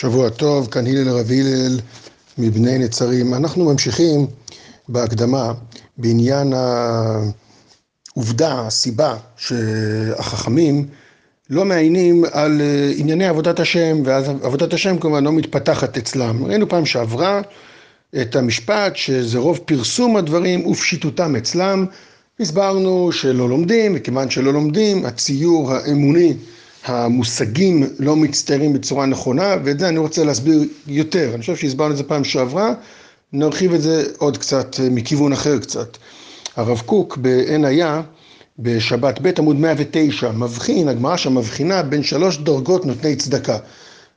שבוע טוב, כאן הלל רב הלל מבני נצרים. אנחנו ממשיכים בהקדמה בעניין העובדה, הסיבה שהחכמים לא מעיינים על אה, ענייני עבודת השם, ואז עבודת השם כמובן לא מתפתחת אצלם. ראינו פעם שעברה את המשפט שזה רוב פרסום הדברים ופשיטותם אצלם. הסברנו שלא לומדים, וכיוון שלא לומדים, הציור האמוני המושגים לא מצטיירים בצורה נכונה, ואת זה אני רוצה להסביר יותר. אני חושב שהסברנו את זה פעם שעברה, נרחיב את זה עוד קצת, אה, מכיוון אחר קצת. הרב קוק בעין היה, בשבת ב' עמוד 109, מבחין, הגמרא שם מבחינה בין שלוש דרגות נותני צדקה.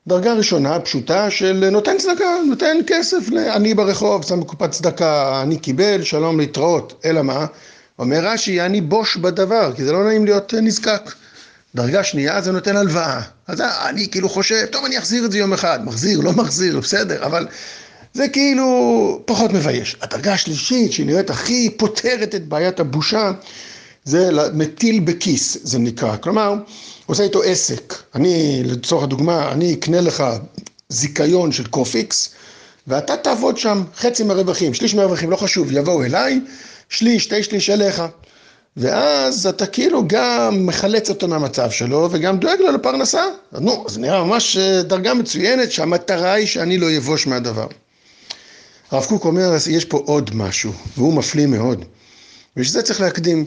דרגה ראשונה, פשוטה, של נותן צדקה, נותן כסף לעני ברחוב, שם בקופת צדקה, אני קיבל, שלום להתראות. אלא מה? אומר רש"י, אני בוש בדבר, כי זה לא נעים להיות נזקק. דרגה שנייה זה נותן הלוואה. אז אני כאילו חושב, טוב אני אחזיר את זה יום אחד, מחזיר, לא מחזיר, בסדר, אבל זה כאילו פחות מבייש. הדרגה השלישית, שהיא נראית הכי פותרת את בעיית הבושה, זה מטיל בכיס, זה נקרא. כלומר, עושה איתו עסק. אני, לצורך הדוגמה, אני אקנה לך זיכיון של קופיקס, ואתה תעבוד שם חצי מהרווחים, שליש מהרווחים, לא חשוב, יבואו אליי, שליש, שתי שליש אליך. ואז אתה כאילו גם מחלץ אותו מהמצב שלו וגם דואג לו לפרנסה. נו, זה נראה ממש אה, דרגה מצוינת שהמטרה היא שאני לא אבוש מהדבר. הרב קוק אומר, יש פה עוד משהו, והוא מפליא מאוד. ושזה צריך להקדים.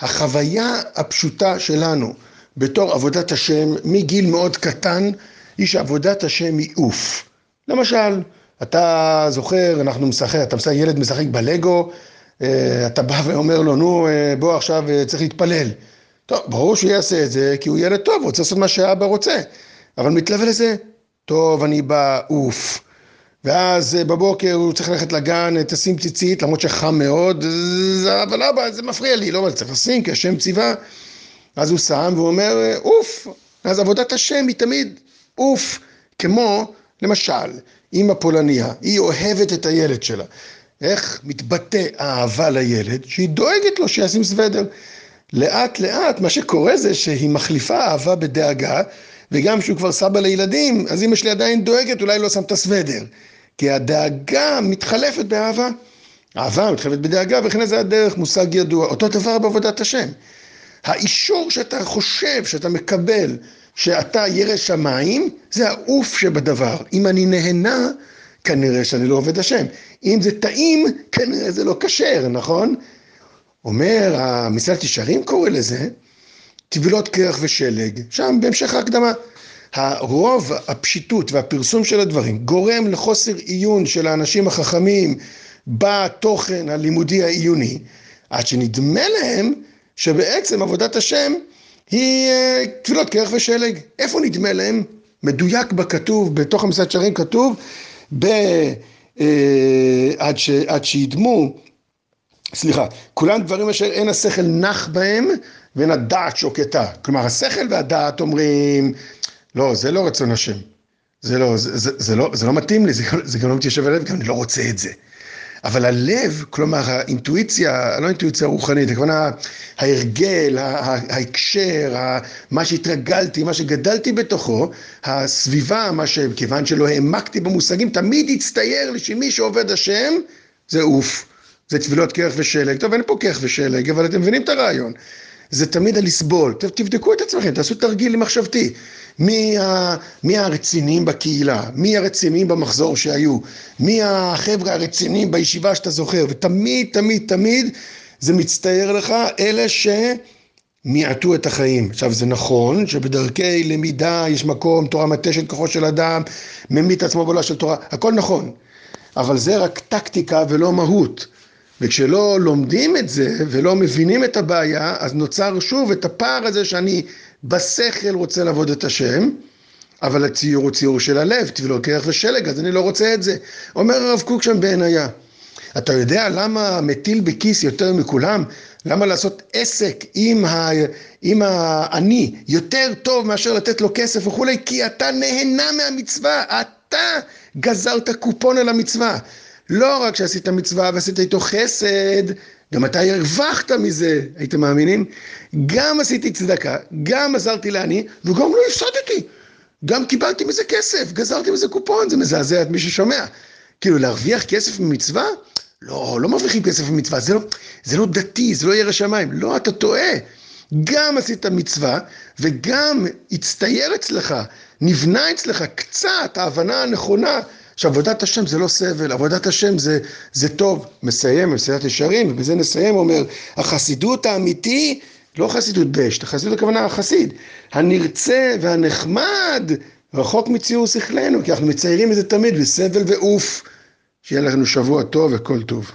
החוויה הפשוטה שלנו בתור עבודת השם מגיל מאוד קטן, היא שעבודת השם היא אוף. למשל, אתה זוכר, אנחנו משחק, אתה משחק, ילד משחק בלגו, אתה בא ואומר לו, נו, אה, בוא עכשיו אה, צריך להתפלל. טוב, ברור שהוא יעשה את זה, כי הוא ילד טוב, הוא רוצה לעשות מה שאבא רוצה. אבל מתלווה לזה, טוב, אני בא, אוף. ואז בבוקר הוא צריך ללכת לגן, תשים ציצית, למרות שחם מאוד, אבל אבא, זה מפריע לי, לא, צריך לשים, כי השם ציווה. אז הוא שם והוא אומר, אוף. אז עבודת השם היא תמיד אוף. כמו, למשל, אימא פולניה, היא אוהבת את הילד שלה. איך מתבטא אהבה לילד, שהיא דואגת לו שישים סוודר. לאט לאט מה שקורה זה שהיא מחליפה אהבה בדאגה, וגם כשהוא כבר סבא לילדים, אז אמא שלי עדיין דואגת, אולי לא שם את הסוודר. כי הדאגה מתחלפת באהבה. אהבה מתחלפת בדאגה, וכן זה הדרך, מושג ידוע. אותו דבר בעבודת השם. האישור שאתה חושב, שאתה מקבל, שאתה ירא שמיים, זה העוף שבדבר. אם אני נהנה כנראה שאני לא עובד השם. אם זה טעים, כנראה זה לא כשר, נכון? אומר, המסילת ישרים קורא לזה, טבילות קרח ושלג, שם בהמשך ההקדמה. הרוב הפשיטות והפרסום של הדברים גורם לחוסר עיון של האנשים החכמים בתוכן הלימודי העיוני, עד שנדמה להם שבעצם עבודת השם היא אה, טבילות קרח ושלג. איפה נדמה להם? מדויק בכתוב, בתוך המסילת ישרים כתוב ב... אה, עד, ש, עד שידמו, סליחה, כולם דברים אשר אין השכל נח בהם ואין הדעת שוקטה. כלומר, השכל והדעת אומרים, לא, זה לא רצון השם. זה לא, זה, זה, זה לא, זה לא מתאים לי, זה, זה גם לא מתיישב הלב, גם אני לא רוצה את זה. אבל הלב, כלומר האינטואיציה, לא אינטואיציה רוחנית, הכוונה ההרגל, ההקשר, מה שהתרגלתי, מה שגדלתי בתוכו, הסביבה, מה שכיוון שלא העמקתי במושגים, תמיד הצטייר לי שמי שעובד השם זה אוף, זה טבילות קרח ושלג. טוב, אין פה קרח ושלג, אבל אתם מבינים את הרעיון. זה תמיד הלסבול. תבדקו את עצמכם, תעשו תרגיל מחשבתי. מי, ה, מי הרציניים בקהילה, מי הרציניים במחזור שהיו, מי החבר'ה הרציניים בישיבה שאתה זוכר, ותמיד, תמיד, תמיד זה מצטייר לך אלה שמיעטו את החיים. עכשיו זה נכון שבדרכי למידה יש מקום, תורה מתשת כוחו של אדם, ממית עצמו בעולה של תורה, הכל נכון, אבל זה רק טקטיקה ולא מהות. וכשלא לומדים את זה ולא מבינים את הבעיה, אז נוצר שוב את הפער הזה שאני בשכל רוצה לעבוד את השם, אבל הציור הוא ציור של הלב, טבילות קרח ושלג, אז אני לא רוצה את זה. אומר הרב קוק שם בעינייה, אתה יודע למה מטיל בכיס יותר מכולם? למה לעשות עסק עם, ה... עם העני יותר טוב מאשר לתת לו כסף וכולי? כי אתה נהנה מהמצווה, אתה גזרת קופון על המצווה. לא רק שעשית מצווה ועשית איתו חסד, גם אתה הרווחת מזה, הייתם מאמינים? גם עשיתי צדקה, גם עזרתי לעני, וגם לא הפסדתי. גם קיבלתי מזה כסף, גזרתי מזה קופון, זה מזעזע את מי ששומע. כאילו, להרוויח כסף ממצווה? לא, לא מרוויחים כסף ממצווה, זה לא, זה לא דתי, זה לא ירא שמיים. לא, אתה טועה. גם עשית מצווה, וגם הצטייר אצלך, נבנה אצלך קצת ההבנה הנכונה שעבודת השם זה לא סבל, עבודת השם זה, זה טוב. מסיים, מסייעת ישרים, ובזה נסיים, אומר, החסידות האמיתי, לא חסידות בשט, החסידות הכוונה החסיד, הנרצה והנחמד, רחוק מציור שכלנו, כי אנחנו מציירים את זה תמיד בסבל ועוף. שיהיה לנו שבוע טוב וכל טוב.